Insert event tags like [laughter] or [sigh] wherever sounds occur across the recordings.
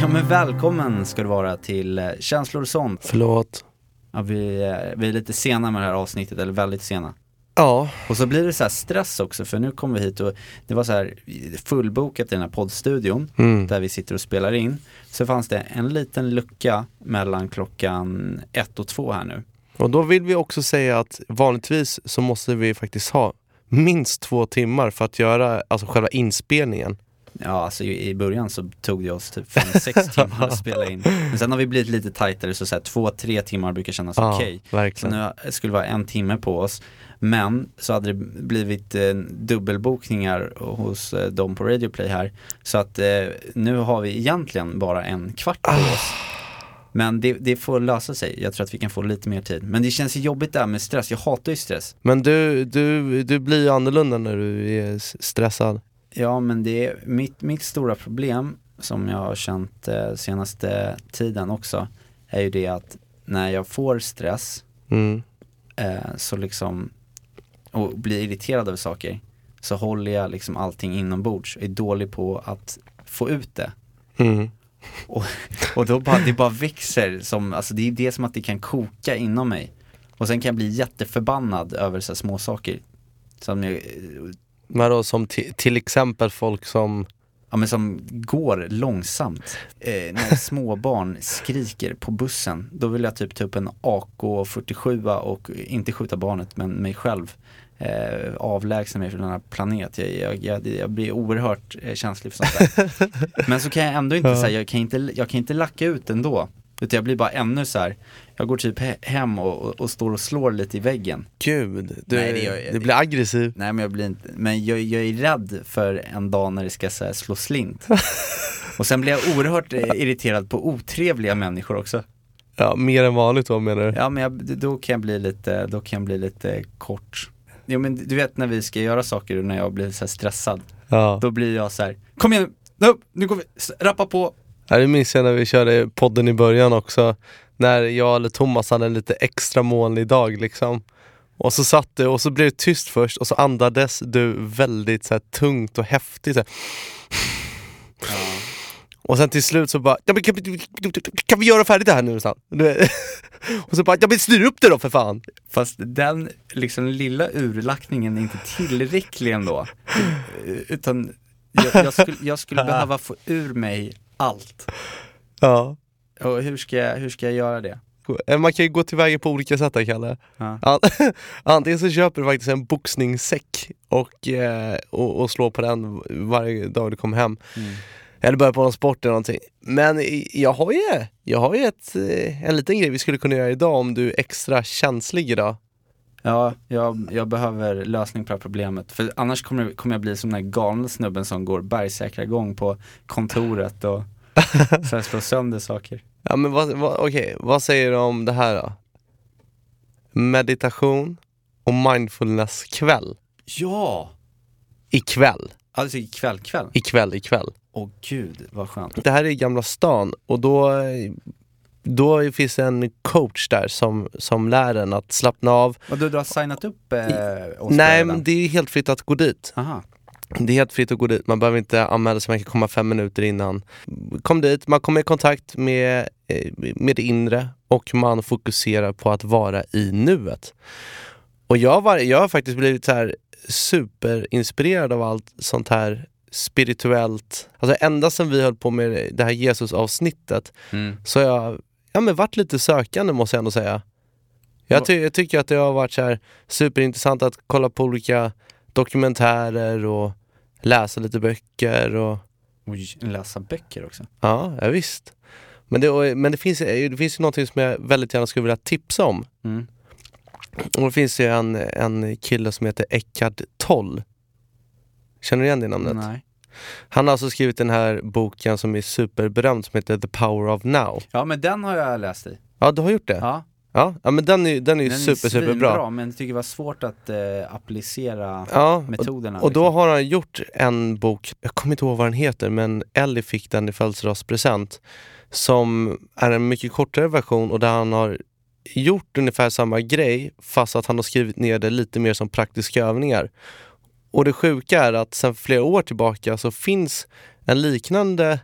Ja men välkommen ska du vara till eh, Känslor och sånt. Förlåt. Ja, vi, eh, vi är lite sena med det här avsnittet, eller väldigt sena. Ja, Och så blir det så här stress också för nu kommer vi hit och det var så här fullbokat i den här poddstudion mm. där vi sitter och spelar in. Så fanns det en liten lucka mellan klockan ett och två här nu. och då vill vi också säga att vanligtvis så måste vi faktiskt ha minst två timmar för att göra alltså själva inspelningen. Ja, alltså i början så tog det oss typ 5-6 [laughs] timmar att spela in. Men sen har vi blivit lite tajtare så, så här, två, tre timmar brukar kännas Ja, okej. Så verkligen. nu skulle det vara en timme på oss. Men så hade det blivit eh, dubbelbokningar hos eh, dem på Radio Play här. Så att eh, nu har vi egentligen bara en kvart på oss. Men det, det får lösa sig. Jag tror att vi kan få lite mer tid. Men det känns ju jobbigt där med stress. Jag hatar ju stress. Men du, du, du blir ju annorlunda när du är stressad. Ja, men det är mitt, mitt stora problem som jag har känt eh, senaste tiden också är ju det att när jag får stress Mm. eh, så liksom och blir irriterad över saker så håller jag liksom allting inombords och är dålig på att få ut det. Mm. Och då bara, det bara växer som, alltså det är det som att det kan koka inom mig. Och sen kan jag bli jätteförbannad över så här små saker. Som jag, Men då som ti- till exempel folk som, ja men som går långsamt. Eh, när [laughs] småbarn skriker på bussen, då vill jag typ ta upp en AK47 och inte skjuta barnet men mig själv. Eh, avlägsna mig från denna planet. Jag, jag, jag, jag blir oerhört eh, känslig för sånt där. [laughs] men så kan jag ändå inte Ja. säga, jag kan inte, jag kan inte lacka ut ändå. Utan jag blir bara ännu så här. Jag går typ he- hem och, och, och står och slår lite i väggen. gud, du, Nej, det gör jag- du blir aggressiv. Nej men jag blir inte, men jag, jag är rädd för en dag när det ska så slå slint. [laughs] Och sen blir jag oerhört eh, irriterad på otrevliga människor också. Ja, mer än vanligt vad menar du? Ja men jag, då kan jag bli lite, då kan jag bli lite kort. Jo men du vet när vi ska göra saker och när jag blir så stressad, Ja. då blir jag så här, kom igen nu, nu går vi, rappa på. Ja, det minns jag när vi körde podden i början också. När jag eller Thomas hade en lite extra molnig dag liksom. Och så satt du och så blev det tyst först och så andades du väldigt så här, tungt och häftigt. Så här. Och sen till slut så bara, ja, men kan, vi- kan vi göra färdigt det här nu vet. [laughs] Och så bara, ja men styr upp det då för fan! Fast den liksom lilla urlackningen är inte tillräcklig ändå. Utan jag, jag skulle, jag skulle [laughs] behöva få ur mig allt. Ja. Och hur ska jag, hur ska jag göra det? Eh, Man kan ju gå tillväga på olika sätt här Kalle. Ja. An- [laughs] Antingen så köper du faktiskt en boxningssäck och, eh, och, och slår på den varje dag du kommer hem. Mm. Eller börjar på någon sport eller någonting. Men jag har ju, jag har ju ett, eh, en liten grej vi skulle kunna göra idag om du är extra känslig idag. Ja, jag, jag behöver lösning på det här problemet. För annars kommer, kommer jag bli som den här galna snubben som går bergsäkra gång på kontoret och [laughs] så här slår sönder saker. Ja men vad, vad, okej, vad säger du om det här då? Meditation och mindfulness kväll. Ja! Ikväll, Alltså ikväll, kväll. ikväll, ikväll. Åh gud vad skönt. Det här är Gamla stan och då, då finns det en coach där som, som lär en att slappna av. Och du, du har signat upp eh, oss Nej men det är helt fritt att gå dit. Aha. Det är helt fritt att gå dit, man behöver inte anmäla sig, man kan komma fem minuter innan. Kom dit, man kommer i kontakt med, eh, med det inre och man fokuserar på att vara i nuet. Och jag, var, jag har faktiskt blivit så här superinspirerad av allt sånt här spirituellt. Alltså ända sedan vi höll på med det här Jesus-avsnittet Mm. så har jag ja, men varit lite sökande måste jag ändå säga. Jag, ty- jag tycker att det har varit så här superintressant att kolla på olika dokumentärer och läsa lite böcker och Oj, läsa böcker också. ja, ja visst. Men, det, men det, finns, det finns ju någonting som jag väldigt gärna skulle vilja tipsa om. Mm. Och det finns ju en, en kille som heter Eckhart Toll. Känner du igen det namnet? Nej. Han har alltså skrivit den här boken som är superberömd som heter The Power of Now. Ja men den har jag läst i. Ja, du har gjort det? Ja, Ja, ja men den är, den är ju den super, är super svinbra, bra. men jag tycker det var svårt att eh, applicera Ja, och, metoderna. och då liksom. har han gjort en bok, jag kommer inte ihåg vad den heter, men Ellie fick den i födelsedagspresent. som är en mycket kortare version och där han har gjort ungefär samma grej fast att han har skrivit ner det lite mer som praktiska övningar. Och det sjuka är att sedan flera år tillbaka så finns en liknande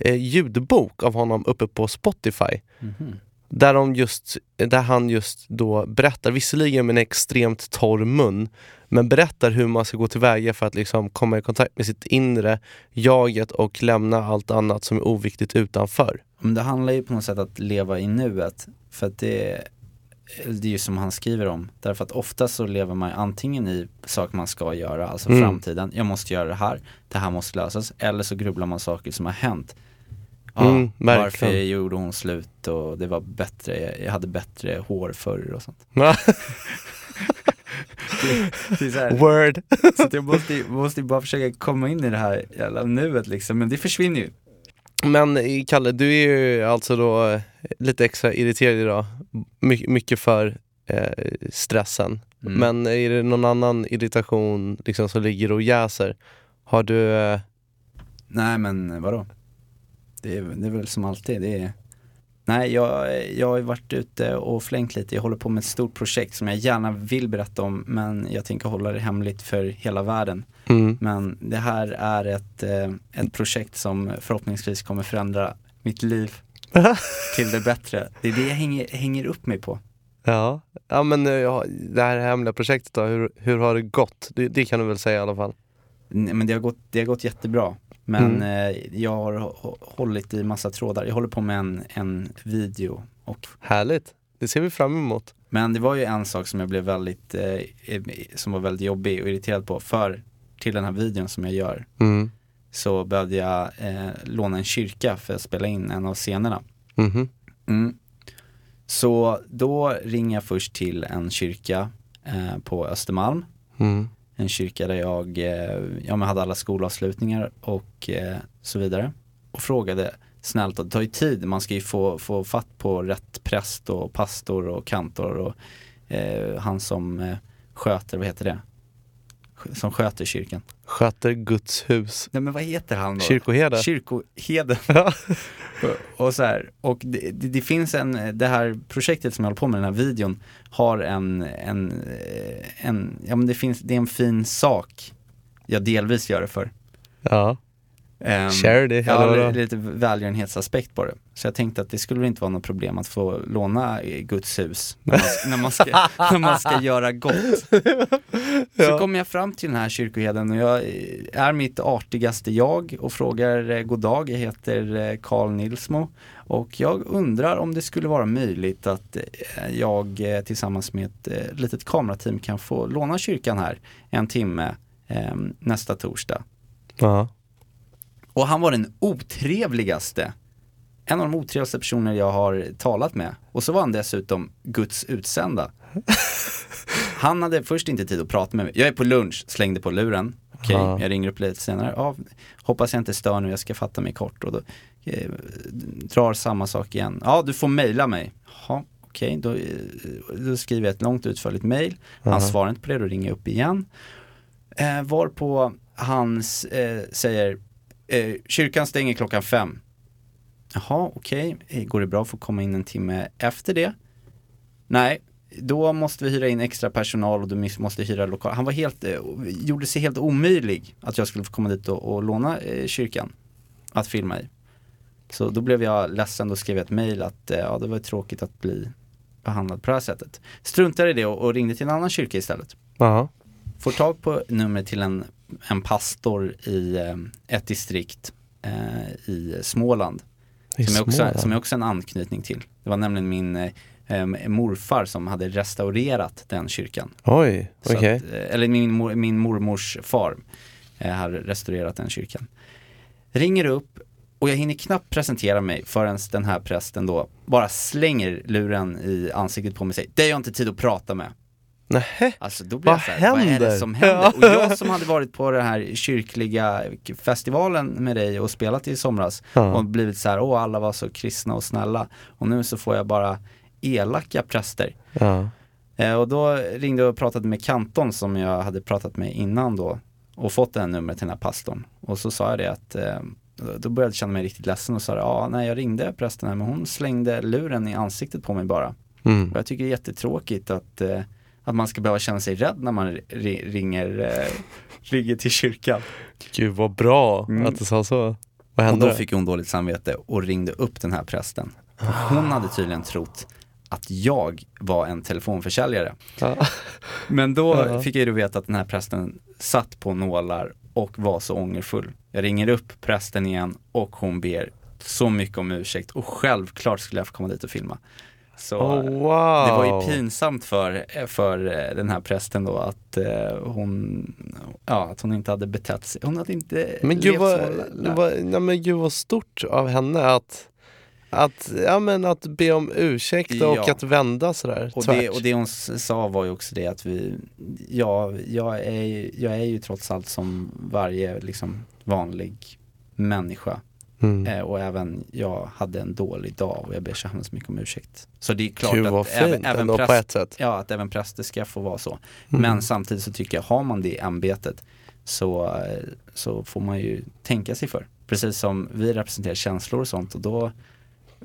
eh, ljudbok av honom uppe på Spotify. Mhm. Där, de just, där han just då berättar, visserligen med en extremt torr mun, men berättar hur man ska gå tillväga för att liksom komma i kontakt med sitt inre jaget och lämna allt annat som är oviktigt utanför. Men det handlar ju på något sätt att leva i nuet. För att det, det är ju som han skriver om. Därför att ofta så lever man antingen i saker man ska göra, alltså Mm. framtiden. Jag måste göra det här, det här måste lösas. Eller så grubblar man saker som har hänt. Ja, Mm, varför gjorde hon slut och det var bättre, jag hade bättre hår förr och sånt. [laughs] Det är så, Word! [laughs] så jag måste, måste bara försöka komma in i det här jävla nuet liksom, men det försvinner ju. Men eh, Kalle, du är ju alltså då eh, lite extra irriterad idag. My- mycket för eh, stressen. Mm. Men är det någon annan irritation liksom, som ligger och jäser? Har du... Eh, Nej men vadå? Det är, det är väl som alltid, det är Nej jag, jag har varit ute och flängt lite, jag håller på med ett stort projekt som jag gärna vill berätta om men jag tänker hålla det hemligt för hela världen. mm, Men det här är ett, eh, ett projekt som förhoppningsvis kommer förändra mitt liv [laughs] till det bättre. Det är det jag hänger, hänger upp mig på. ja. ja, men eh, ja, det här hemliga projektet då, hur, hur har det gått? Det, det kan du väl säga i alla fall? Nej, Men det har gått, det har gått jättebra. Men Mm. eh, jag har hå- hållit i massa trådar. Jag håller på med en, en video och Härligt! Det ser vi fram emot. Men det var ju en sak som jag blev väldigt, eh, eh, som var väldigt jobbig och irriterad på. För till den här videon som jag gör Mm. så behövde jag eh, låna en kyrka för att spela in en av scenerna. Mhm. Mm. Så då ringer jag först till en kyrka eh, på Östermalm. En kyrka där jag eh, ja, men hade alla skolavslutningar och eh, så vidare. Och frågade snällt, det tar ju tid, man ska ju få, få fatt på rätt präst och pastor och kantor och eh, han som eh, sköter, vad heter det? Som sköter kyrkan. Sköter Guds hus. Nej men vad heter han då? Kyrkoherde. Kyrkoheden. [laughs] Och, så här, och det, det, finns en, det här projektet som jag håller på med, den här videon, har en, en, eh, en ja men det finns, det är en fin sak jag delvis gör det för. ja. Um, Charity, eller Ja, lite välgörenhetsaspekt på det. Så jag tänkte att det skulle inte vara något problem att få låna eh, Guds hus när man, när man, ska, [laughs] när man ska göra gott. Så Ja. kommer jag fram till den här kyrkoheden och jag eh, är mitt artigaste jag och frågar eh, god dag, jag heter eh, Carl Nilsmo och jag undrar om det skulle vara möjligt att eh, jag eh, tillsammans med ett eh, litet kamerateam kan få låna kyrkan här en timme eh, nästa torsdag. Ja. Och han var den otrevligaste, en av de otrevligaste personer jag har talat med. Och så var han dessutom Guds utsända. [laughs] Han hade först inte tid att prata med mig. Jag är på lunch, slängde på luren. Okej, Ja. jag ringer upp lite senare. Ja, hoppas jag inte stör nu, jag ska fatta mig kort. Och då eh, drar samma sak igen. Ja, du får mejla mig. Ja, okej, då, eh, då skriver jag ett långt utförligt mejl. Han Aha. svarar inte på det, då ringer jag upp igen. Eh, varpå han eh, säger, eh, kyrkan stänger klockan fem. Jaha, okej, Eh, går det bra att få komma in en timme efter det? Nej, då måste vi hyra in extra personal och du måste hyra lokal. Han var helt, eh, gjorde sig helt omöjlig att jag skulle få komma dit och, och låna eh, kyrkan att filma i. Så då blev jag ledsen, då skrev jag ett mejl att eh, ja, det var tråkigt att bli behandlad på det här sättet. Struntade i det och, och ringde till en annan kyrka istället. Ja. Får tag på nummer till en, en pastor i eh, ett distrikt eh, i Småland. I Som jag, också, Småland. som jag också har en anknytning till. Det var nämligen min eh, morfar som hade restaurerat den kyrkan. Oj, okej. eh, eller min, mor, min mormors far har restaurerat den kyrkan. Ringer upp och jag hinner knappt presentera mig förrän den här prästen då bara slänger luren i ansiktet på mig och säger Det har jag inte tid att prata med. Nähä? Alltså då blir Vad jag såhär, vad är det som händer? Ja. Och jag [laughs] som hade varit på den här kyrkliga festivalen med dig och spelat i somras Ja. och blivit så här, åh alla var så kristna och snälla och nu så får jag bara elaka präster. Ja. Eh, och då ringde jag och pratade med kanton som jag hade pratat med innan då och fått det här numret till den här pastorn. Och så sa jag det att, eh, då började jag känna mig riktigt ledsen och sa ja, nej jag ringde prästen här men hon slängde luren i ansiktet på mig bara. Mm. Och jag tycker det är jättetråkigt att, eh, att man ska behöva känna sig rädd när man ri- ringer, eh, ringer till kyrkan. Gud vad bra Mm. att du sa så. Vad Och hände? då fick hon dåligt samvete och ringde upp den här prästen. För Hon hade tydligen trott att jag var en telefonförsäljare. Ja. Men då Ja. fick jag ju veta att den här prästen satt på nålar och var så ångerfull. Jag ringer upp prästen igen och hon ber så mycket om ursäkt och självklart skulle jag få komma dit och filma. Så Oh, wow. det var ju pinsamt för, för eh, den här prästen då att eh, hon, ja, att hon inte hade betett sig. Hon hade inte Men gud vad, vad, nej, men gud vad stort av henne att, att, ja, men att be om ursäkt och Ja. att vända sådär Och det, och det hon sa var ju också det att vi, ja, jag är, jag är ju trots allt som varje liksom vanlig människa. Mm. Eh, och även jag hade en dålig dag och jag ber så hemskt mycket om ursäkt. Så det är klart Gud att även, även, präst, ett sätt. ja, att även präster ska få vara så. Mm. Men samtidigt så tycker jag, har man det ämbetet så, så får man ju tänka sig för. Precis som vi representerar känslor och sånt och då,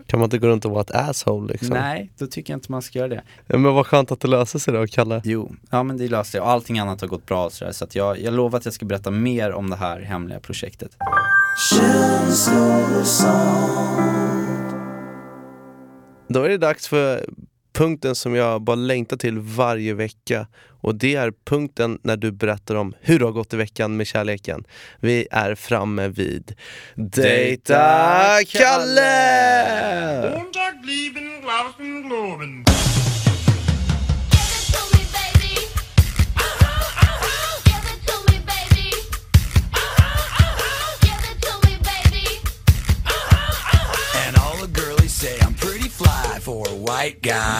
Kan man inte gå runt och vara ett asshole liksom? nej, då tycker jag inte man ska göra det. Ja, men vad skönt att det löser sig då, Kalle. Jo, ja men det löste jag och allting annat har gått bra så, där, så att jag, jag lovar att jag ska berätta mer om det här hemliga projektet. Då är det dags för punkten som jag bara längtar till varje vecka och det är punkten när du berättar om hur det har gått i veckan med kärleken. Vi är framme vid Dejta Kalle!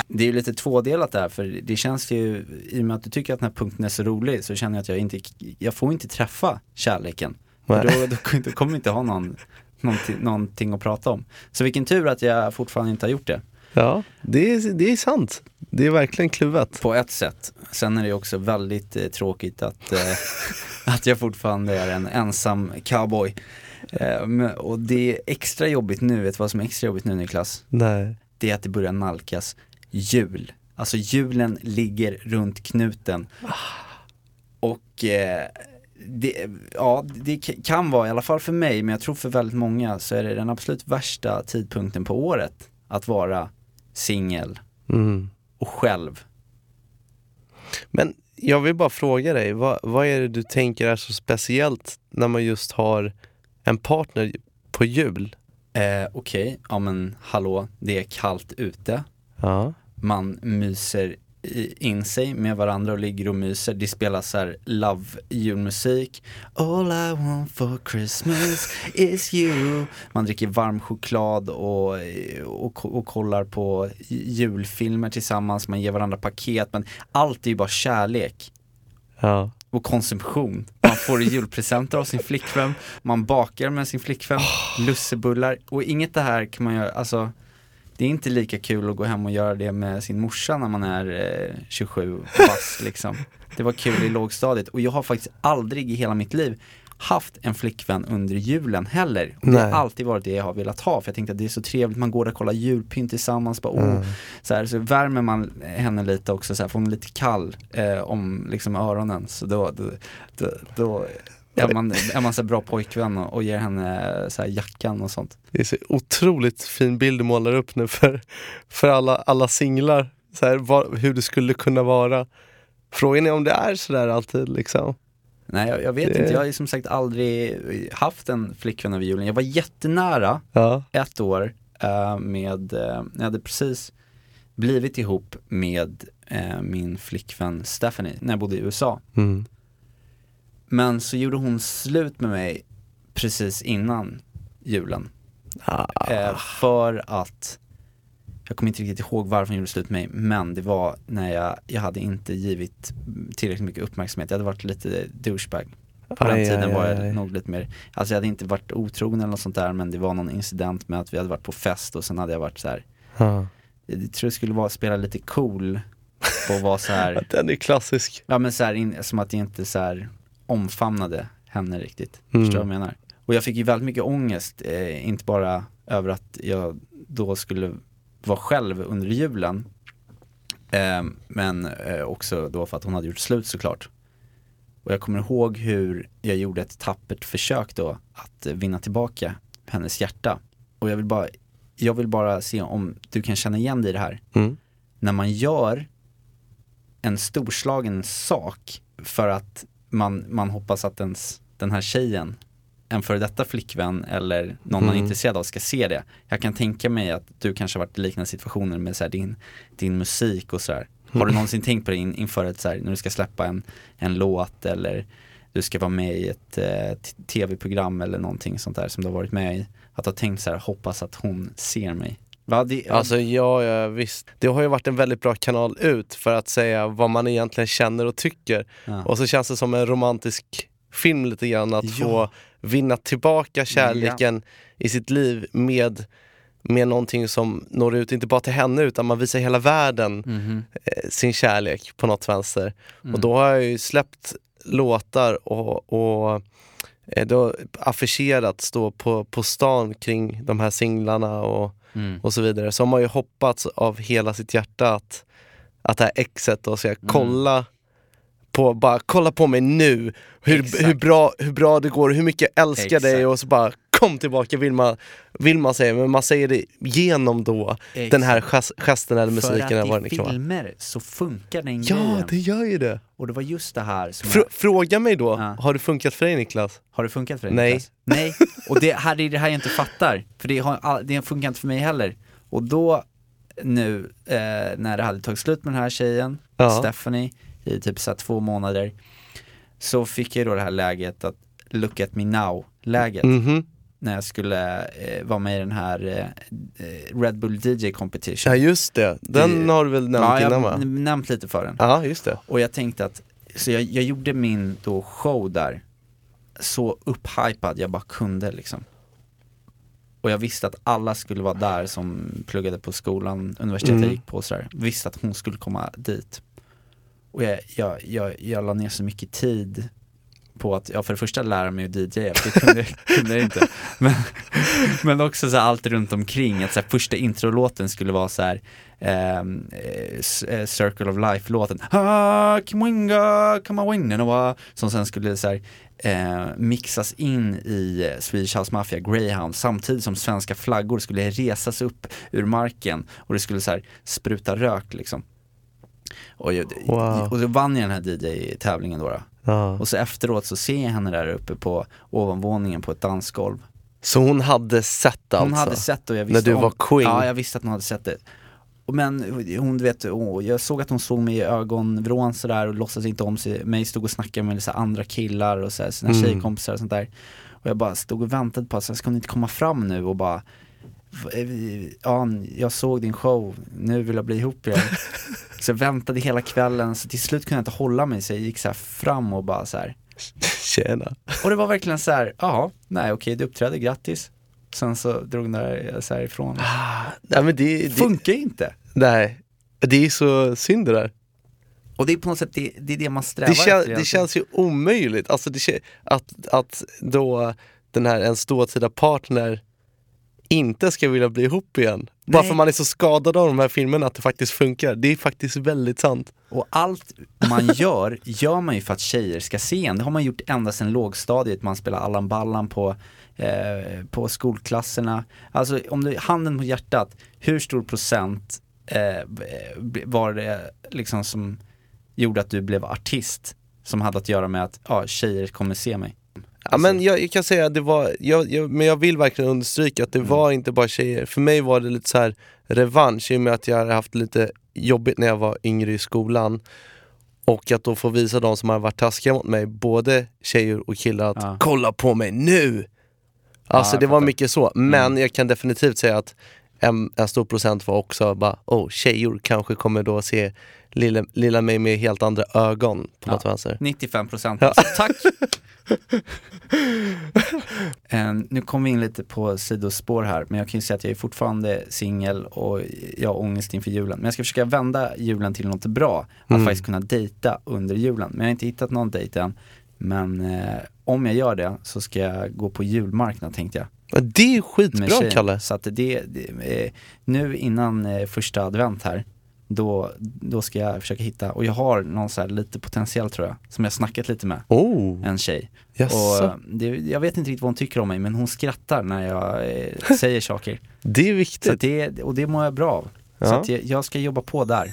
Det är ju lite tvådelat där för det känns ju, i och med att du tycker att den här punkten är så rolig så känner jag att jag inte, jag får inte träffa kärleken. Då, då, då kommer jag inte ha någon, någonting, någonting att prata om. Så vilken tur att jag fortfarande inte har gjort det. Ja, det är, det är sant. Det är verkligen kluvet. På ett sätt. Sen är det också väldigt eh, tråkigt att, eh, [laughs] att jag fortfarande är en ensam cowboy. Eh, och det är extra jobbigt nu, vet du vad som är extra jobbigt nu Niklas? Nej. Det är att det börjar nalkas jul. Alltså julen ligger runt knuten. Och eh, det, ja, det kan vara, i alla fall för mig, men jag tror för väldigt många så är det den absolut värsta tidpunkten på året att vara singel Mm. och själv. Men jag vill bara fråga dig, vad, vad är det du tänker är så speciellt när man just har en partner på jul? Eh, Okej, ja men hallå, det är kallt ute. Ja. Man myser in sig med varandra och ligger och myser. Det spelas så love julmusik. All I want for Christmas is you. Man dricker varm choklad och, och, och kollar på julfilmer tillsammans. Man ger varandra paket. Men allt är ju bara kärlek Ja. och konsumtion. Man får julpresenter av sin flickvän, man bakar med sin flickvän, lussebullar och inget det här kan man göra, alltså det är inte lika kul att gå hem och göra det med sin morsa när man är eh, 27 bast liksom. Det var kul i lågstadiet och jag har faktiskt aldrig i hela mitt liv haft en flickvän under julen heller. Och det har alltid varit det jag har velat ha för jag tänkte att det är så trevligt, man går där och kollar julpynt tillsammans, bara, oh, så, här, så värmer man henne lite också, så här, får hon lite kall eh, om liksom öronen. Så då, då, då, då är man, är man så bra pojkvän och, och ger henne så jackan och sånt. Det är så otroligt fin bild du målar upp nu för, för alla, alla singlar. Så här, vad, hur det skulle kunna vara. Frågan är om det är sådär alltid liksom. Nej jag, jag vet Det- inte, jag har som sagt aldrig haft en flickvän över julen. Jag var jättenära Ja. ett år eh, med, eh, jag hade precis blivit ihop med eh, min flickvän Stephanie när jag bodde i USA. Mm. Men så gjorde hon slut med mig precis innan julen. Ah. För att, jag kommer inte riktigt ihåg varför hon gjorde slut med mig, men det var när jag, jag hade inte givit tillräckligt mycket uppmärksamhet. Jag hade varit lite douchebag. På den Aj, tiden aj, var jag aj. nog lite mer, alltså jag hade inte varit otrogen eller något sånt där men det var någon incident med att vi hade varit på fest och sen hade jag varit så här. Ja. jag tror det skulle vara spela lite cool och vara så här, [laughs] Den är klassisk. ja men så här, in, som att jag inte så här omfamnade henne riktigt. Mm. Förstår du vad jag menar? Och jag fick ju väldigt mycket ångest, eh, inte bara över att jag då skulle vara själv under julen, eh, men eh, också då för att hon hade gjort slut såklart. Och jag kommer ihåg hur jag gjorde ett tappert försök då att vinna tillbaka hennes hjärta. Och jag vill bara, jag vill bara se om du kan känna igen dig i det här. Mm. När man gör en storslagen sak för att man, man hoppas att ens, den här tjejen, en före detta flickvän eller någon man är Mm. intresserad av ska se det. Jag kan tänka mig att du kanske har varit i liknande situationer med så här, din, din musik och sådär. Har du någonsin tänkt på det in, inför ett så här, när du ska släppa en, en låt eller du ska vara med i ett eh, tv-program eller någonting sånt där som du har varit med i. Att har tänkt så här, hoppas att hon ser mig. Va, det, Alltså ja, ja, visst. Det har ju varit en väldigt bra kanal ut för att säga vad man egentligen känner och tycker. Ja. Och så känns det som en romantisk film lite grann att Ja. få vinna tillbaka kärleken i sitt liv med, med någonting som når ut, inte bara till henne utan man visar hela världen eh, sin kärlek på något vänster. Mm. Och då har jag ju släppt låtar och, och eh, då affischerat stå på, på stan kring de här singlarna och, Mm. och så vidare. Så har man ju hoppats av hela sitt hjärta att, att det här exet då ska Mm. kolla på, bara kolla på mig nu, hur, Exakt. hur, bra, hur bra det går, hur mycket jag älskar dig Exakt. och så bara kom tillbaka vill man, vill man säga, men man säger det genom då Exakt. den här gest, gesten eller musiken För att i filmer så funkar den Ja, grejen. det gör ju det. Och det var just det här som Fr- jag, fråga mig då, Ja. har det funkat för dig Niklas? Har det funkat för dig Nej. Niklas? Nej. Och det här är det här jag inte fattar. För det, har, det funkar inte för mig heller. Och då nu eh, när det hade tagit slut med den här tjejen, Ja. Stephanie, i typ så två månader. Så fick jag då det här läget att look at me now läget. Mhm. När jag skulle eh, vara med i den här eh, eh, Red Bull DJ competition. Ja just det, den Det- har du väl nämnt ja, innan va? nämnt lite för den. Ja just det. Och jag tänkte att, så jag, jag gjorde min då show där så upphypad jag bara kunde liksom. Och jag visste att alla skulle vara där som pluggade på skolan, universitetet Mm. jag gick på och sådär. Visste att hon skulle komma dit. Och jag, jag, jag, jag la ner så mycket tid på att, ja för det första lära mig att DJa, för det kunde, [laughs] kunde jag inte. Men, men också så allt runt omkring, att så här, första introlåten skulle vara så här eh, Circle of Life-låten, som sen skulle så här, eh, mixas in i eh, Swedish House Mafia, Greyhound, samtidigt som svenska flaggor skulle resas upp ur marken och det skulle så här spruta rök liksom. Och, jag, Wow. och då vann jag den här DJ-tävlingen då, då. Ja. Och så efteråt så ser jag henne där uppe på ovanvåningen på ett dansgolv. Så hon hade sett Hon alltså? hade sett och jag visste När du var queen? Ja, jag visste att hon hade sett det. Men hon vet, åh, jag såg att hon såg mig i ögonvrån sådär och låtsades inte om sig, mig, stod och snackade med så andra killar och så här, sina Mm. tjejkompisar och sånt där. Och jag bara stod och väntade på att, så här, ska hon inte komma fram nu och bara "V- eh, Ja, jag såg din show, nu vill jag bli ihop igen. [laughs] så jag väntade hela kvällen, så till slut kunde jag inte hålla mig så jag gick så fram och bara så här. Tjena. Och det var verkligen så här, jaha, nej okej du uppträdde, grattis. Sen så drog den där så här ifrån. Nej men det, det, Funkar ju inte. nej. det är så synd det där. Och det är på något sätt det, det, är det man strävar Det, kän, efter. det känns ju omöjligt, alltså det, att, att då den här ens dåtida partner inte ska vilja bli ihop igen. Bara Nej. för man är så skadad av de här filmerna att det faktiskt funkar. Det är faktiskt väldigt sant. Och allt man [laughs] gör, gör man ju för att tjejer ska se en. Det har man gjort ända sedan lågstadiet, man spelar Allan Ballan på, eh, på skolklasserna. Alltså om du, handen på hjärtat, hur stor procent eh, var det liksom som gjorde att du blev artist? Som hade att göra med att, ja, tjejer kommer se mig. Ja, men jag, jag kan säga att det var, jag, jag, men jag vill verkligen understryka att det var inte bara tjejer. För mig var det lite så här revansch i och med att jag hade haft lite jobbigt när jag var yngre i skolan. Och att då få visa de som har varit taskiga mot mig, både tjejer och killar, att Ja. kolla på mig nu! Alltså jag det var mycket så, men jag kan definitivt säga att en, en stor procent var också bara, oh tjejer kanske kommer då se lilla, lilla mig med helt andra ögon på Ja. något vänster. 95 procent alltså. Tack! [laughs] [laughs] Eh, nu kom vi in lite på sidospår här, men jag kan ju säga att jag är fortfarande singel och jag har ångest inför julen. Men jag ska försöka vända julen till något bra, att Mm. faktiskt kunna dejta under julen. Men jag har inte hittat någon dejt än. Men eh, om jag gör det så ska jag gå på julmarknad tänkte jag. Ja, Det är skitbra. Kalle. Så att det, det eh, nu innan eh, första advent här, då, då ska jag försöka hitta, och jag har någon så lite potentiell tror jag, som jag snackat lite med, Oh, en tjej. jaså. Och det, jag vet inte riktigt vad hon tycker om mig men hon skrattar när jag eh, [laughs] säger saker. Det är Så viktigt. det, och det mår jag bra av. Så Ja. att jag, jag ska jobba på där.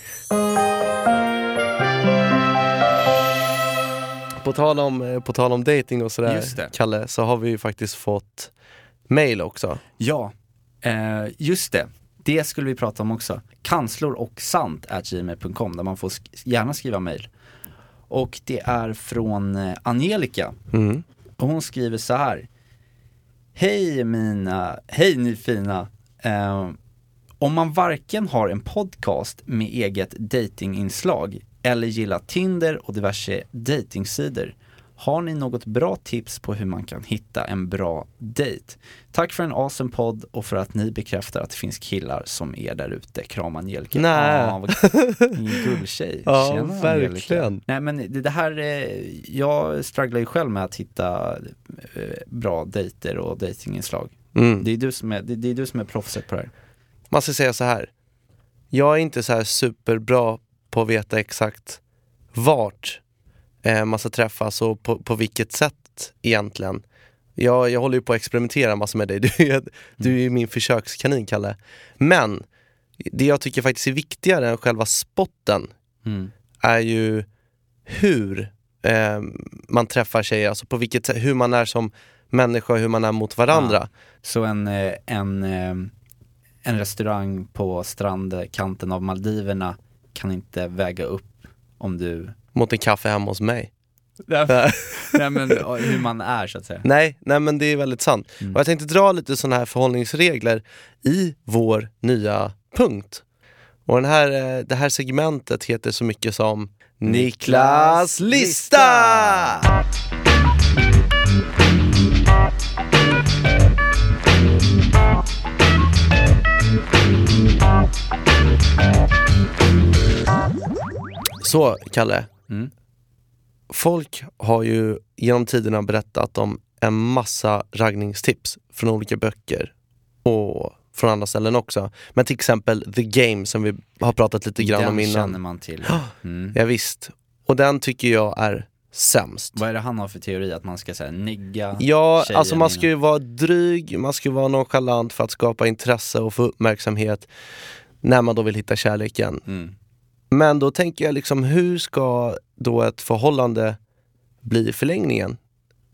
På tal om, eh, på tal om dating och sådär. Kalle, så har vi ju faktiskt fått mail också. Ja, eh, just det. Det skulle vi prata om också. Kanslor och sant gmail.com där man får sk- gärna skriva mail. Och det är från eh, Angelica. Mm. Och hon skriver så här. Hej mina, hej ni fina. Eh, om man varken har en podcast med eget datinginslag eller gillar Tinder och diverse datingsidor har ni något bra tips på hur man kan hitta en bra dejt? Tack för en awesome podd och för att ni bekräftar att det finns killar som är där ute. Kram Angelica. Nej. Ah, gulltjej. [laughs] Ja, Tjena, verkligen. Angelica. Nej men det, det här, eh, jag strugglar ju själv med att hitta eh, bra dejter och datinginslag. Mm. Det är du som är, det, det är du som är proffset på det här. Man ska säga så här. Jag är inte så här superbra på att veta exakt vart eh, man ska träffas och på, på vilket sätt egentligen. Jag, jag håller ju på att experimentera massor med dig. [laughs] Du, är- du är ju min försökskanin, Kalle. Men det jag tycker faktiskt är viktigare än själva spotten Mm. är ju hur eh, man träffar tjejer, alltså på vilket sätt, hur man är som människa, hur man är mot varandra. Så en, eh, en, eh, en restaurang på strandkanten av Maldiverna kan inte väga upp om du Mot en kaffe hemma hos mig. [laughs] Nej men hur man är så att säga. Nej, nej men det är väldigt sant. Mm. Och jag tänkte dra lite sådana här förhållningsregler i vår nya punkt. Och den här, eh, det här segmentet heter så mycket som Niklas lista! Så, Kalle. Mm. Folk har ju genom tiderna berättat om en massa raggningstips från olika böcker och från andra ställen också. Men till exempel The Game som vi har pratat lite grann om Den innan. känner man till. Mm. Ja, visst. Och den tycker jag är sämst. Vad är det han har för teori? Att man ska säga nigga Ja, alltså man ska ju vara dryg, man ska ju vara nonchalant för att skapa intresse och få uppmärksamhet när man då vill hitta kärleken. Mm. Men då tänker jag liksom, hur ska då ett förhållande bli i förlängningen?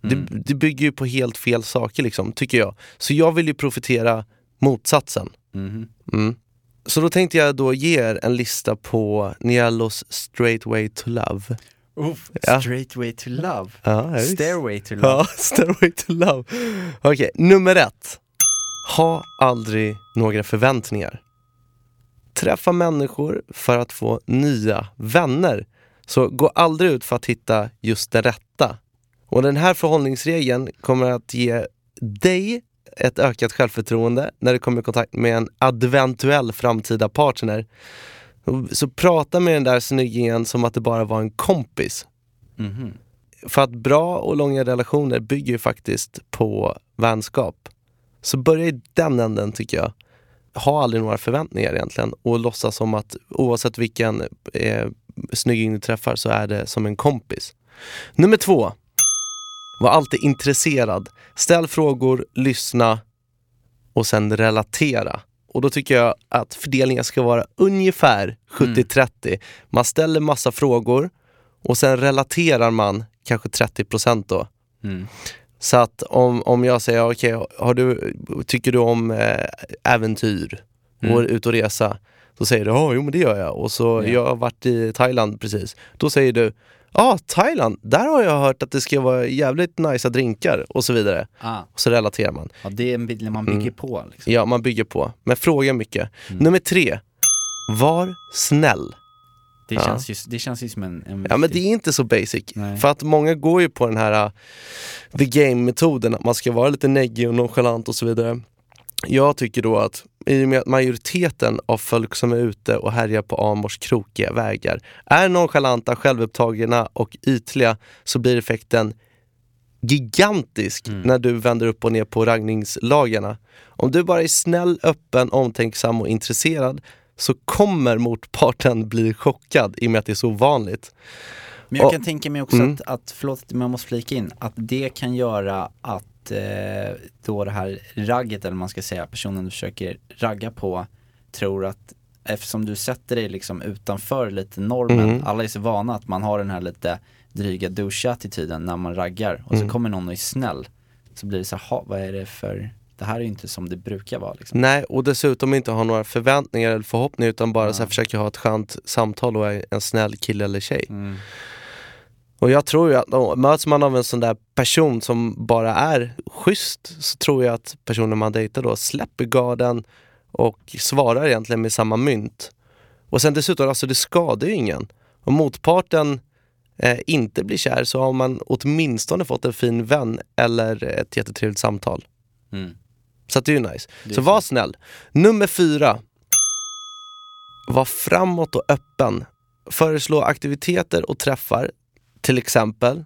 Mm. Det, det bygger ju på helt fel saker liksom, tycker jag. Så jag vill ju profitera motsatsen. Mhm. Mm. Så då tänkte jag då ge er en lista på Niellos Straight Way to Love. Uff, Ja. Straight way to love. Ja. Stairway to love. Ja, [laughs] Stairway to Love. Okej, nummer ett. Ha aldrig några förväntningar. Träffa människor för att få nya vänner. Så gå aldrig ut för att hitta just det rätta. Och den här förhållningsregeln kommer att ge dig ett ökat självförtroende när du kommer i kontakt med en eventuell framtida partner. Så prata med den där snyggingen som att det bara var en kompis. Mhm. För att bra och långa relationer bygger ju faktiskt på vänskap. Så börja i den änden tycker jag. Ha aldrig några förväntningar egentligen och låtsas som att oavsett vilken eh, snygging du träffar så är det som en kompis. Nummer två. Var alltid intresserad. Ställ frågor, lyssna och sen relatera. Och då tycker jag att fördelningen ska vara ungefär 70-30. Man ställer massa frågor och sen relaterar man kanske 30% då. Mm. Så att om, om jag säger, okej, har du, tycker du om eh, äventyr Mm. ut och resa? Då säger du, ja, jo men det gör jag. Och så, Ja. jag har varit i Thailand precis. Då säger du, ja, Thailand, där har jag hört att det ska vara jävligt nice drinkar och så vidare. Ah, Och så relaterar man. ja, det är en bild man bygger Mm. på. Liksom. Ja, man bygger på. Men fråga mycket. Mm. Nummer tre, var snäll. Det, Ja. känns ju, det känns ju som en, en Ja men det är inte så basic. Nej. För att många går ju på den här uh, the game-metoden, att man ska vara lite neggig och nonchalant och så vidare. Jag tycker då att i och med att majoriteten av folk som är ute och härjar på Amors krokiga vägar är nonchalanta, självupptagna och ytliga så blir effekten gigantisk när du vänder upp och ner på raggningslagarna. Om du bara är snäll, öppen, omtänksam och intresserad så kommer motparten bli chockad i och med att det är så vanligt. Men jag Och- kan tänka mig också Mm. att, att, förlåt att man måste flika in, att det kan göra att eh, då det här ragget, eller man ska säga, personen du försöker ragga på, tror att eftersom du sätter dig liksom utanför lite normen, Mm. alla är så vana att man har den här lite dryga douche-attityden när man raggar och Mm. så kommer någon och är snäll. Så blir det så här, "Ha, vad är det för, det här är ju inte som det brukar vara liksom. Nej, och dessutom inte ha några förväntningar eller förhoppningar utan bara Ja. så här, försöka ha ett skönt samtal och är en snäll kille eller tjej. Mm. Och jag tror ju att då, möts man av en sån där person som bara är schysst så tror jag att personen man dejtar då släpper garden och svarar egentligen med samma mynt. Och sen dessutom, alltså det skadar ju ingen. Om motparten eh, inte blir kär så har man åtminstone fått en fin vän eller ett jättetrevligt samtal. Mm. Så att det är ju nice. Är så var snäll. Nummer fyra. Var framåt och öppen. Föreslå aktiviteter och träffar. Till exempel,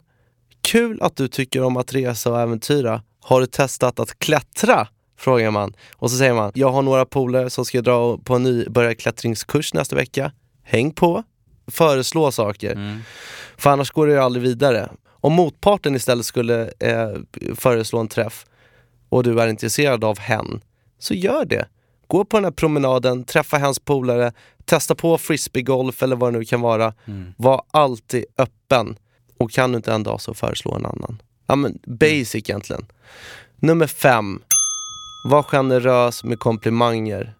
kul att du tycker om att resa och äventyra. Har du testat att klättra? Frågar man. Och så säger man, jag har några polare som ska dra på en nybörjarklättringskurs nästa vecka. Häng på. Föreslå saker. Mm. För annars går det ju aldrig vidare. Om motparten istället skulle eh, föreslå en träff och du är intresserad av hen, så gör det. Gå på den här promenaden, träffa hens polare, testa på frisbeegolf eller vad det nu kan vara. Mm. Var alltid öppen. Och kan du inte en dag så föreslå en annan. Ja men basic egentligen. Nummer fem. Var generös med komplimanger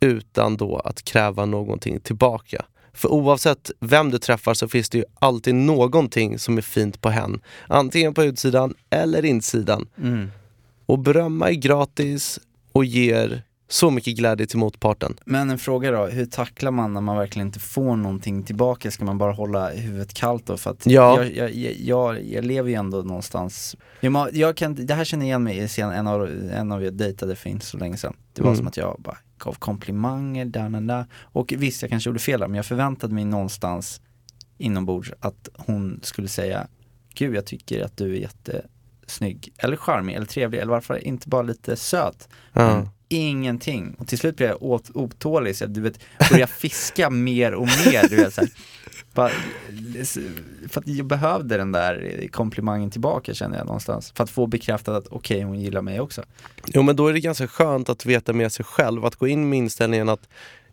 utan då att kräva någonting tillbaka. För oavsett vem du träffar så finns det ju alltid någonting som är fint på hen. Antingen på utsidan eller insidan. Mm. Och berömma är gratis och ger så mycket glädje till motparten. Men en fråga då, hur tacklar man när man verkligen inte får någonting tillbaka? Ska man bara hålla huvudet kallt då? För att Ja. jag, jag, jag, jag, lever ju ändå någonstans jag, jag kan, Det här känner jag igen mig i en av, en av jag dejtade för inte så länge sedan Det var Mm. som att jag bara gav komplimanger, där, där, där. Och visst jag kanske gjorde fel där, men jag förväntade mig någonstans inombords att hon skulle säga Gud jag tycker att du är jättesnygg, eller charmig, eller trevlig, eller varför inte bara lite söt men ingenting. Och till slut blev jag åt, otålig, så jag, du vet, började fiska [laughs] mer och mer. Du vet, så här. Bara, för att jag behövde den där komplimangen tillbaka känner jag någonstans. För att få bekräftat att okej, hon gillar mig också. Jo men då är det ganska skönt att veta med sig själv, att gå in med inställningen att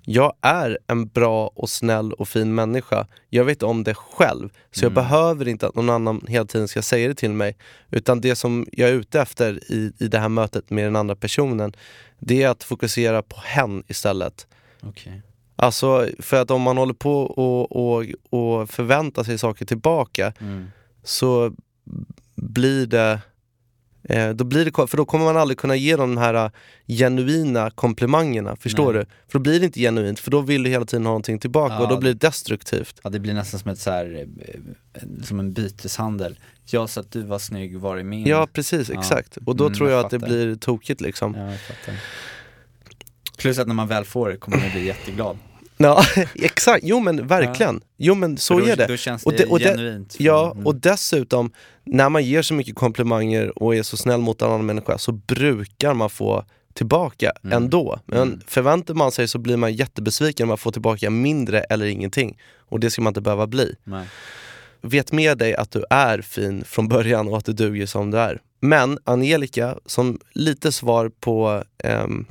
jag är en bra och snäll och fin människa. Jag vet om det själv. Så jag Mm. behöver inte att någon annan hela tiden ska säga det till mig. Utan det som jag är ute efter i, i det här mötet med den andra personen, det är att fokusera på hen istället. Okej. Alltså för att om man håller på och, och, och förväntar sig saker tillbaka Mm. så blir det då blir det, för då kommer man aldrig kunna ge de här eh, genuina komplimangerna, förstår Nej. du? För då blir det inte genuint, för då vill du hela tiden ha någonting tillbaka Ja, och då blir det destruktivt. Ja, det blir nästan som ett så här, eh, som en byteshandel. Jag sa att du var snygg, var är min? Ja precis, Ja. exakt. Och då Mm, tror jag jag att det blir tokigt liksom. Ja. Plus att när man väl får det kommer man bli jätteglad. Ja, [laughs] exakt, jo men verkligen. Jo men så då, är det. Då känns Och det, och det- genuint. Ja, Mm. och dessutom, när man ger så mycket komplimanger och är så snäll mot en annan människa så brukar man få tillbaka Mm. ändå. Men Mm. förväntar man sig så blir man jättebesviken om man får tillbaka mindre eller ingenting. Och det ska man inte behöva bli. Nej. Vet med dig att du är fin från början och att du duger som du är. Men Angelica, som lite svar på, ehm,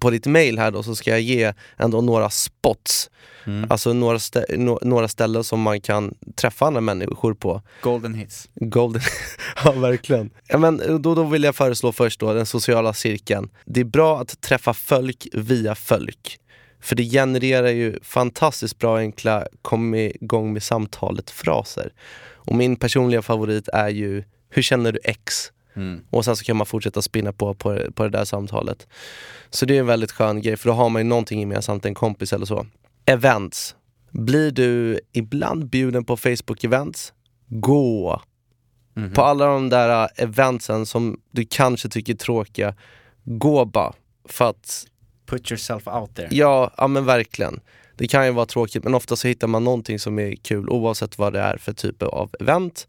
på ditt mail här då så ska jag ge ändå några spots. Mm. Alltså några, stä- nå- några ställen som man kan träffa andra människor på. Golden hits. Golden, [laughs] ja verkligen. Ja, men då, då vill jag föreslå först då den sociala cirkeln. Det är bra att träffa folk via folk. För det genererar ju fantastiskt bra enkla kom igång med samtalet-fraser. Och min personliga favorit är ju Hur känner du X? Mm. Och sen så kan man fortsätta spinna på, på på det där samtalet. Så det är en väldigt skön grej för då har man ju någonting gemensamt, en kompis eller så. Events. Blir du ibland bjuden på Facebook-events? Gå! Mhm. På alla de där äh, eventsen som du kanske tycker är tråkiga, gå bara. för att Put yourself out there. Ja, ja men verkligen. Det kan ju vara tråkigt men ofta så hittar man någonting som är kul oavsett vad det är för typ av event.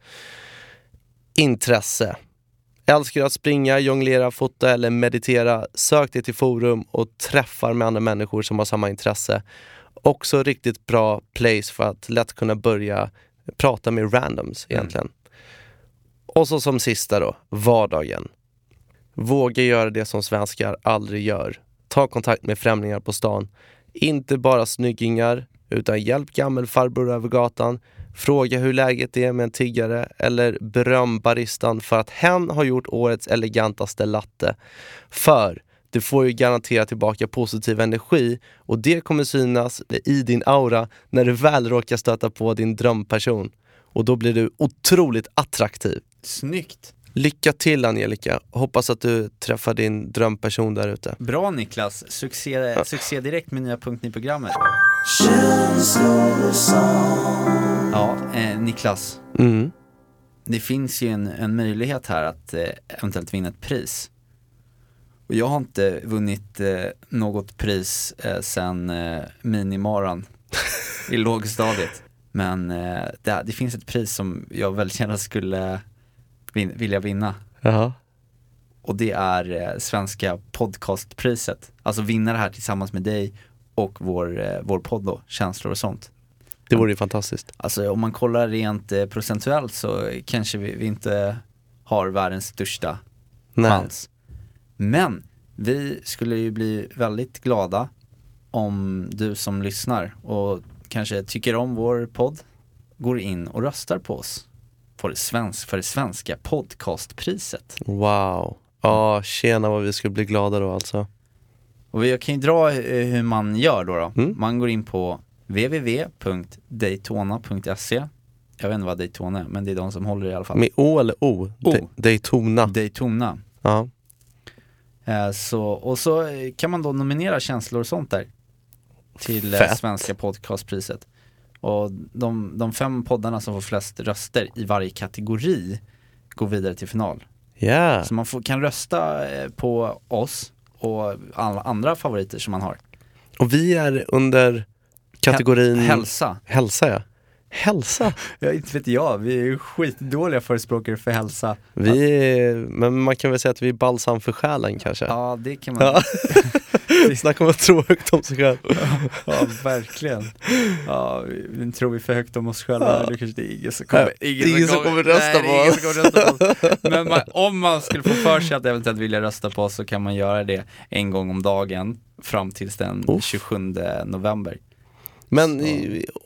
Intresse. Älskar du att springa, jonglera, fota eller meditera, sök dig till forum och träffar med andra människor som har samma intresse. Också riktigt bra place för att lätt kunna börja prata med randoms egentligen. Och så som sista då, vardagen. Våga göra det som svenskar aldrig gör. Ta kontakt med främlingar på stan. Inte bara snyggingar, utan hjälp gammelfarbror över gatan. Fråga hur läget är med en tiggare eller beröm baristan för att hen har gjort årets elegantaste latte. För du får ju garantera tillbaka positiv energi och det kommer synas i din aura när du väl råkar stöta på din drömperson. Och då blir du otroligt attraktiv. Snyggt. Lycka till Angelica, hoppas att du träffar din drömperson där ute. Bra Niklas, succé, succé direkt med nya punkten i programmet. Ja, eh, Niklas. Mm. Det finns ju en, en möjlighet här att eh, eventuellt vinna ett pris. Och jag har inte vunnit eh, något pris eh, sen eh, minimaran i [laughs] lågstadiet. Men eh, det, det finns ett pris som jag väldigt gärna skulle vin, vilja vinna. Jaha. Och det är eh, Svenska podcastpriset. Alltså vinna det här tillsammans med dig och vår, eh, vår podd då, Känslor och sånt. Det vore ju fantastiskt. Alltså om man kollar rent eh, procentuellt så kanske vi, vi inte har världens största Nej. chans. Men vi skulle ju bli väldigt glada om du som lyssnar och kanske tycker om vår podd går in och röstar på oss på det svensk, för det svenska podcastpriset. Wow. Ja, tjena vad vi skulle bli glada då alltså. Och jag kan ju dra eh, hur man gör då. då. Mm. Man går in på www.daytona.se Jag vet inte vad Daytona är, men det är de som håller i alla fall. Med O eller O? O. Da- Daytona. Daytona. Ja. Eh, så, och så eh, kan man då nominera känslor och sånt där till Fett. Svenska podcastpriset. Och de, de fem poddarna som får flest röster i varje kategori går vidare till final. Ja. Så man får, kan rösta på oss och alla andra favoriter som man har. Och vi är under kategorin Hä- Hälsa. hälsa ja. Hälsa? Ja, inte vet jag, vi är skitdåliga förespråkare för hälsa. Vi är, men man kan väl säga att vi är balsam för själen kanske? Ja, det kan man. Ja. [laughs] Snacka om att tro högt om sig själv. [laughs] Ja, verkligen. Ja, vi, vi tror vi för högt om oss själva, då kanske det är ingen som kommer, Ja, ingen som kommer rösta nej, på det ingen oss. som kommer rösta på oss. [laughs] Men man, om man skulle få för sig att eventuellt vilja rösta på oss så kan man göra det en gång om dagen fram tills den Uff. 27 november. Men,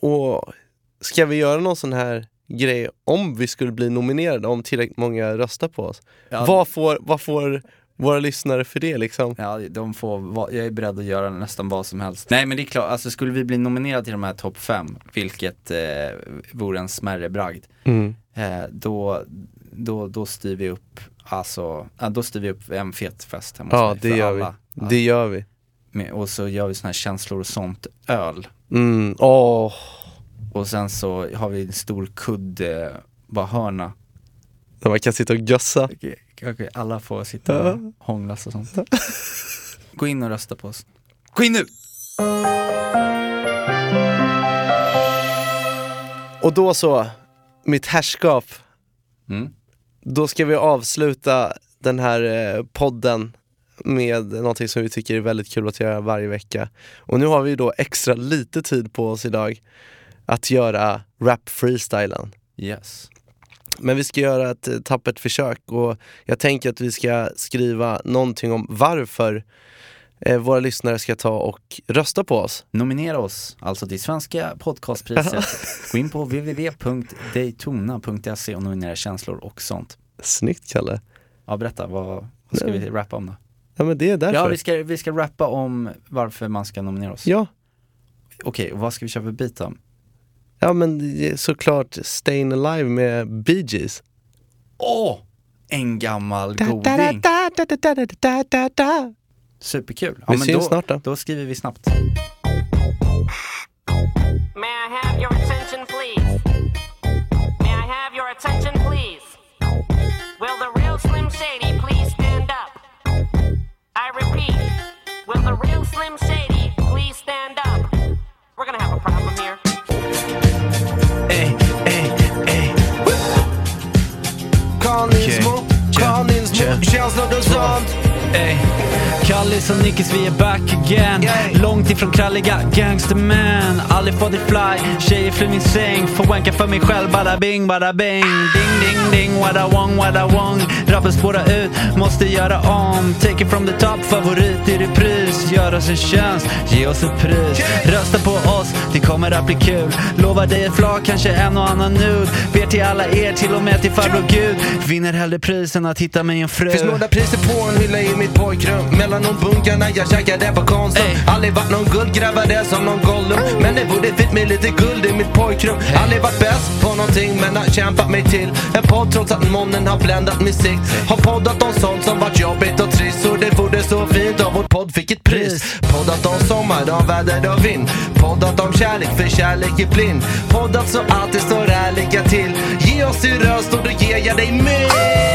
och ska vi göra någon sån här grej om vi skulle bli nominerade, om tillräckligt många röstar på oss? Ja, Vad, får, vad får våra lyssnare för det liksom? Ja, de får, va- jag är beredd att göra nästan vad som helst. Nej men det är klart, alltså skulle vi bli nominerade till de här topp fem, vilket eh, vore en smärre bragd, Mm. eh, då, då, då styr vi upp, alltså, ja, då styr vi upp en fet fest hemma hos Ja, mig det för gör vi. alla. Ja, Det gör vi. med, och så gör vi såna här känslor och sånt öl. Mm. Åh, Och sen så har vi en stor kudde, bara hörna. där man kan sitta och gössa. Alla får sitta och hånglas och sånt. Gå in och rösta på oss. Gå in nu! Och då så, mitt härskap. Mm. Då ska vi avsluta den här eh, podden med någonting som vi tycker är väldigt kul att göra varje vecka. Och nu har vi då extra lite tid på oss idag att göra rap freestylen. Yes. Men vi ska göra ett eh, tappert försök och jag tänker att vi ska skriva någonting om varför eh, våra lyssnare ska ta och rösta på oss. Nominera oss alltså till Svenska podcastpriset. [laughs] Gå in på www.daytona.se och nominera känslor och sånt. Snyggt Kalle. Ja, berätta, vad, vad ska vi rappa om då? Ja men det är därför. Ja, vi ska, vi ska rappa om varför man ska nominera oss. ja. Okej, och vad ska vi köra för beat då? Ja men såklart Stayin' Alive med Bee Gees. Åh! En gammal Da, goding. da. Superkul. Vi men syns då, snart då. Då skriver vi snabbt. May I have your attention, please? Och Nickis vi är back again. Yay. Långt ifrån kralliga gangstermän. Aldrig fått det fly, tjejer flyr min säng. Får wanka för mig själv, bada bing, bada bing. Ding ding ding, want, what I want Rappen spåra ut, måste göra om. Take it from the top, favorit i repris. Gör oss en tjänst, ge oss ett pris. Rösta på oss, det kommer att bli kul. Lovar dig ett flak, kanske en och annan nude. Ber till alla er, till och med till farbror Gud. Vinner hellre pris än att hitta mig en fru. Finns några priser på en hylla i mitt pojkrum. Mellan de bunkarna jag käkade på Konsum. Ey. Aldrig varit någon guldgrävare som någon Gollum. Men det borde fint med lite guld i mitt pojkrum. Aldrig varit bäst på någonting men har kämpat mig till. En podd trots att månen har bländat min sikt. Har poddat om sånt som varit jobbigt och trist. Så det vore så fint om vår podd fick ett pris. Poddat om sommar, om väder och vind. Poddat om kärlek för kärlek är blind. Poddat så att det står ärliga till. Ge oss din röst och då ger jag dig min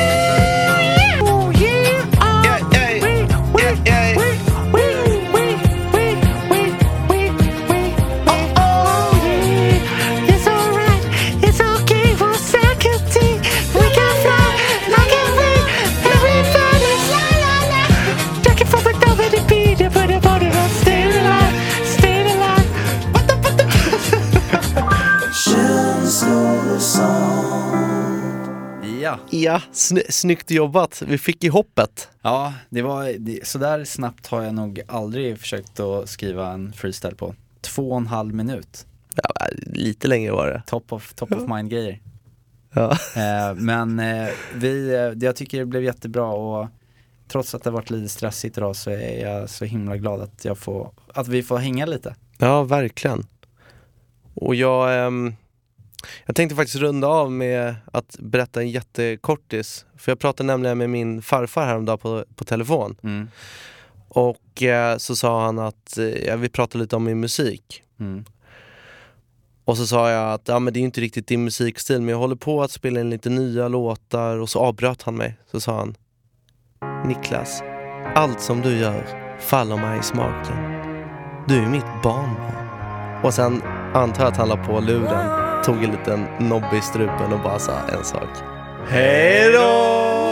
sny- snyggt jobbat. Vi fick i hoppet. Ja, det var, det, sådär snabbt har jag nog aldrig försökt att skriva en freestyle på. Två och en halv minut. Ja, lite längre var det. Top of, top of mind grejer. Ja. Eh, men eh, vi, eh, jag tycker det blev jättebra och trots att det har varit lite stressigt idag så är jag så himla glad att, jag får, att vi får hänga lite. ja, verkligen. Och jag, ehm, jag tänkte faktiskt runda av med att berätta en jättekortis. För jag pratade nämligen med min farfar häromdagen på, på telefon. Mm. Och eh, så sa han att eh, ja, vi pratade lite om min musik. Mm. Och så sa jag att ja, men det är inte riktigt din musikstil men jag håller på att spela in lite nya låtar och så avbröt han mig. Så sa han Niklas, allt som du gör faller mig i smaken. Du är mitt barnbarn. Och sen antar jag att han la på luren, tog en liten nobb i strupen och bara sa en sak. Hej då!